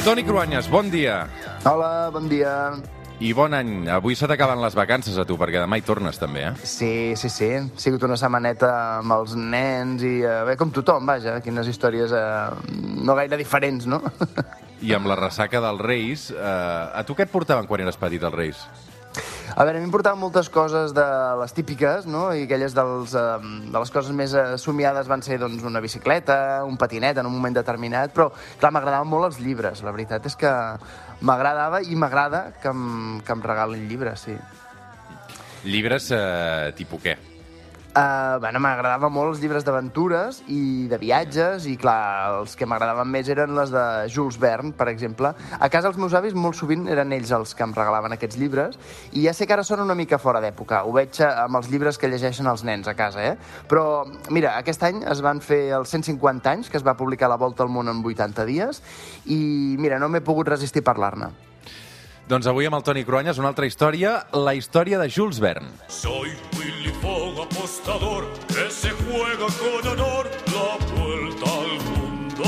Toni Cruanyes, bon dia. Hola, bon dia. I bon any. Avui se t'acaben les vacances a tu, perquè demà hi tornes també, eh? Sí, sí, sí. Ha sigut una setmaneta amb els nens i... Eh, bé, com tothom, vaja, quines històries eh, no gaire diferents, no? I amb la ressaca dels Reis, eh, a tu què et portaven quan eres petit, els Reis? A veure, a mi em portaven moltes coses de les típiques, no? I aquelles dels, eh, de les coses més eh, somiades van ser doncs, una bicicleta, un patinet en un moment determinat, però, clar, m'agradaven molt els llibres. La veritat és que m'agradava i m'agrada que, em, que em regalin llibres, sí. Llibres eh, tipus què? Uh, bueno, m'agradaven molt els llibres d'aventures i de viatges, i clar, els que m'agradaven més eren les de Jules Verne, per exemple. A casa els meus avis molt sovint eren ells els que em regalaven aquests llibres, i ja sé que ara són una mica fora d'època, ho veig amb els llibres que llegeixen els nens a casa, eh? Però, mira, aquest any es van fer els 150 anys, que es va publicar La Volta al Món en 80 dies, i mira, no m'he pogut resistir a parlar-ne. Doncs avui amb el Toni Cruanyes una altra història, la història de Jules Verne. Soy Willy apostador, que se juega con honor la vuelta al mundo.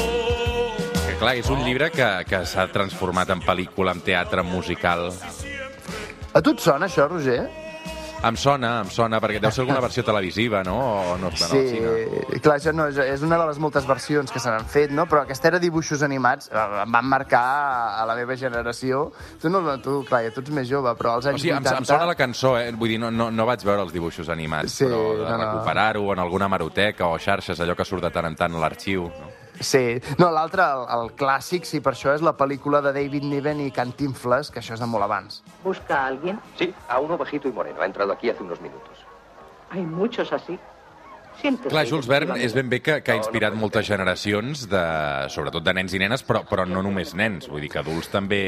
Que clar, és un llibre que, que s'ha transformat en pel·lícula, en teatre, en musical. A tu et sona això, Roger? Em sona, em sona, perquè deu ser alguna versió televisiva, no? O no, sí, no, clar, això no, és una de les moltes versions que se n'han fet, no? Però aquesta era dibuixos animats, eh, em van marcar a la meva generació. Tu, no, tu clar, tu ets més jove, però als anys o sigui, 80... Em, em sona la cançó, eh? Vull dir, no, no, no vaig veure els dibuixos animats, sí, però no. recuperar-ho en alguna maroteca o xarxes, allò que surt de tant en tant a l'arxiu, no? Sí. No, l'altre, el, el clàssic, sí, per això és la pel·lícula de David Niven i Cantinflas, que això és de molt abans. ¿Busca a alguien? Sí, a uno bajito y moreno. Ha entrado aquí hace unos minutos. Hay muchos así. Siéntese. Clar, Jules Verne és ben bé que, que ha inspirat moltes generacions, de, sobretot de nens i nenes, però, però no només nens. Vull dir que adults també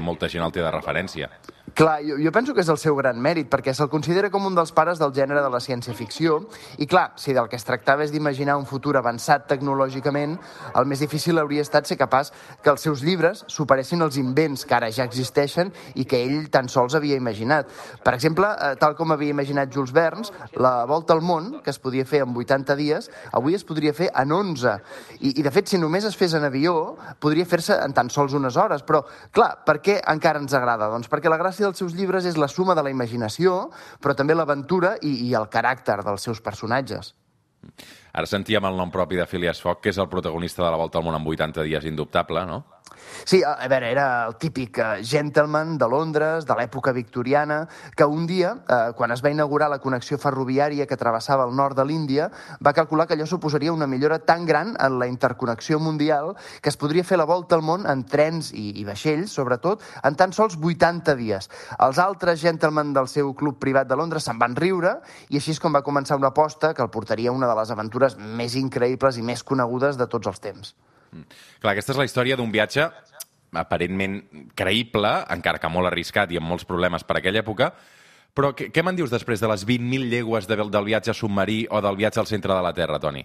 molta gent el té de referència. Clar, jo, jo penso que és el seu gran mèrit, perquè se'l considera com un dels pares del gènere de la ciència-ficció, i clar, si del que es tractava és d'imaginar un futur avançat tecnològicament, el més difícil hauria estat ser capaç que els seus llibres superessin els invents que ara ja existeixen i que ell tan sols havia imaginat. Per exemple, eh, tal com havia imaginat Jules Verne, la volta al món, que es podia fer en 80 dies, avui es podria fer en 11. I, i de fet, si només es fes en avió, podria fer-se en tan sols unes hores. Però, clar, per què encara ens agrada? Doncs perquè la gràcia dels seus llibres és la suma de la imaginació, però també l'aventura i, i el caràcter dels seus personatges. Ara sentíem el nom propi de Phileas Fogg, que és el protagonista de la Volta al Món en 80 dies indubtable, no? Sí, a veure, era el típic uh, gentleman de Londres, de l'època victoriana, que un dia, uh, quan es va inaugurar la connexió ferroviària que travessava el nord de l'Índia, va calcular que allò suposaria una millora tan gran en la interconnexió mundial que es podria fer la volta al món en trens i, i vaixells, sobretot, en tan sols 80 dies. Els altres gentlemen del seu club privat de Londres se'n van riure i així és com va començar una aposta que el portaria a una de les aventures més increïbles i més conegudes de tots els temps. Mm. Clar, aquesta és la història d'un viatge aparentment creïble, encara que molt arriscat i amb molts problemes per aquella època, però què, què me'n dius després de les 20.000 llegües de, del viatge submarí o del viatge al centre de la Terra, Toni?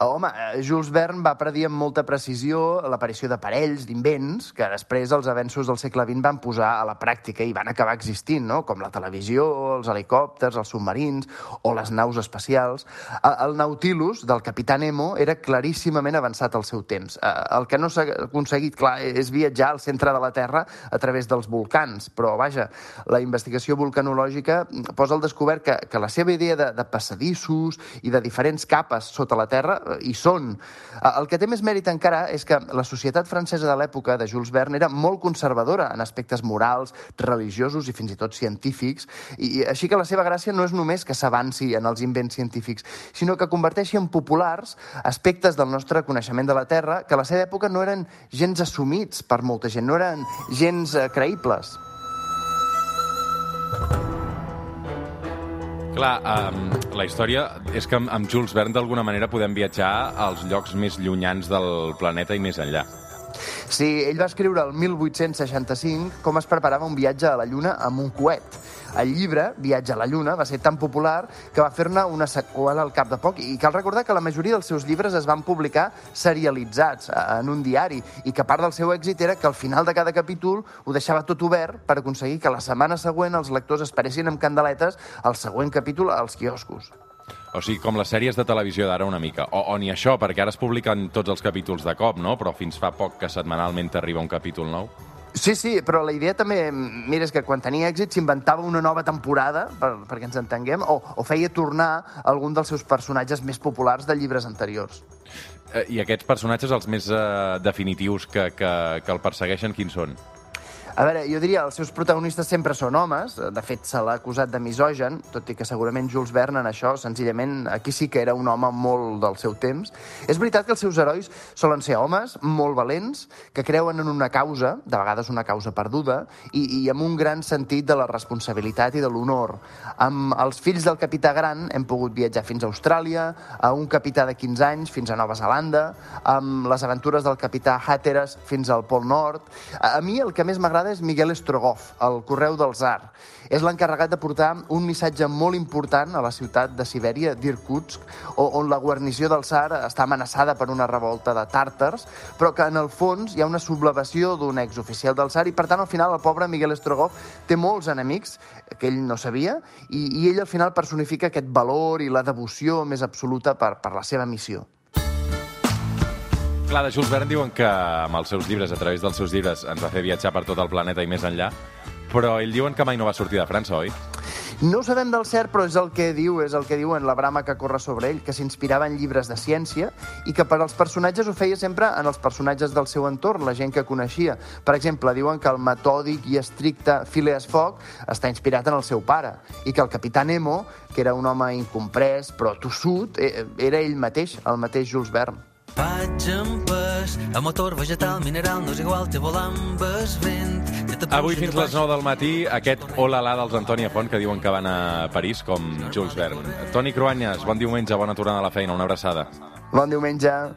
Home, eh, Jules Verne va predir amb molta precisió l'aparició d'aparells, d'invents, que després els avenços del segle XX van posar a la pràctica i van acabar existint, no? com la televisió, els helicòpters, els submarins o les naus espacials. El Nautilus, del capità Nemo, era claríssimament avançat al seu temps. El que no s'ha aconseguit, clar, és viatjar al centre de la Terra a través dels volcans, però, vaja, la investigació volcanològica posa al descobert que, que la seva idea de, de passadissos i de diferents capes sota la Terra hi són. El que té més mèrit encara és que la societat francesa de l'època de Jules Verne era molt conservadora en aspectes morals, religiosos i fins i tot científics, i així que la seva gràcia no és només que s'avanci en els invents científics, sinó que converteixi en populars aspectes del nostre coneixement de la Terra que a la seva època no eren gens assumits per molta gent, no eren gens eh, creïbles. Clar, um, la història és que amb, amb Jules Verne d'alguna manera podem viatjar als llocs més llunyans del planeta i més enllà. Sí, ell va escriure el 1865 com es preparava un viatge a la Lluna amb un coet. El llibre, Viatge a la Lluna, va ser tan popular que va fer-ne una seqüela al cap de poc i cal recordar que la majoria dels seus llibres es van publicar serialitzats en un diari i que part del seu èxit era que al final de cada capítol ho deixava tot obert per aconseguir que la setmana següent els lectors esperessin amb candeletes el següent capítol als quioscos. O sigui, com les sèries de televisió d'ara una mica. O, o ni això, perquè ara es publiquen tots els capítols de cop, no? Però fins fa poc que setmanalment t'arriba un capítol nou. Sí, sí, però la idea també, mira, és que quan tenia èxit s'inventava una nova temporada, per, perquè ens entenguem, o, o feia tornar algun dels seus personatges més populars de llibres anteriors. Eh, I aquests personatges, els més eh, definitius que, que, que el persegueixen, quins són? A veure, jo diria, els seus protagonistes sempre són homes, de fet se l'ha acusat de misogen, tot i que segurament Jules Verne en això, senzillament, aquí sí que era un home molt del seu temps. És veritat que els seus herois solen ser homes molt valents, que creuen en una causa, de vegades una causa perduda, i, i amb un gran sentit de la responsabilitat i de l'honor. Amb els fills del capità gran hem pogut viatjar fins a Austràlia, a un capità de 15 anys fins a Nova Zelanda, amb les aventures del capità Hatteras fins al Pol Nord. A, a mi el que més m'agrada és Miguel Strogoff, el correu del Tsar. És l'encarregat de portar un missatge molt important a la ciutat de Sibèria, d'Irkutsk, on la guarnició del Tsar està amenaçada per una revolta de tàrtars, però que en el fons hi ha una sublevació d'un exoficial del Tsar i, per tant, al final el pobre Miguel Strogoff té molts enemics que ell no sabia i, i ell al final personifica aquest valor i la devoció més absoluta per, per la seva missió. Clar, de Jules Verne diuen que amb els seus llibres, a través dels seus llibres, ens va fer viatjar per tot el planeta i més enllà, però ell diuen que mai no va sortir de França, oi? No ho sabem del cert, però és el que diu, és el que diu en la brama que corre sobre ell, que s'inspirava en llibres de ciència i que per als personatges ho feia sempre en els personatges del seu entorn, la gent que coneixia. Per exemple, diuen que el metòdic i estricte Phileas Fogg està inspirat en el seu pare i que el capità Nemo, que era un home incomprès però tossut, eh, era ell mateix, el mateix Jules Verne. Vaig amb pes, a motor vegetal, mineral, no és igual, té volant amb el vent. Avui fins de les 9 del matí, aquest hola-la dels Antònia Font, que diuen que van a París, com Jules Verne. Toni Cruanyes, bon diumenge, bona tornada a la feina, una abraçada. Bon diumenge.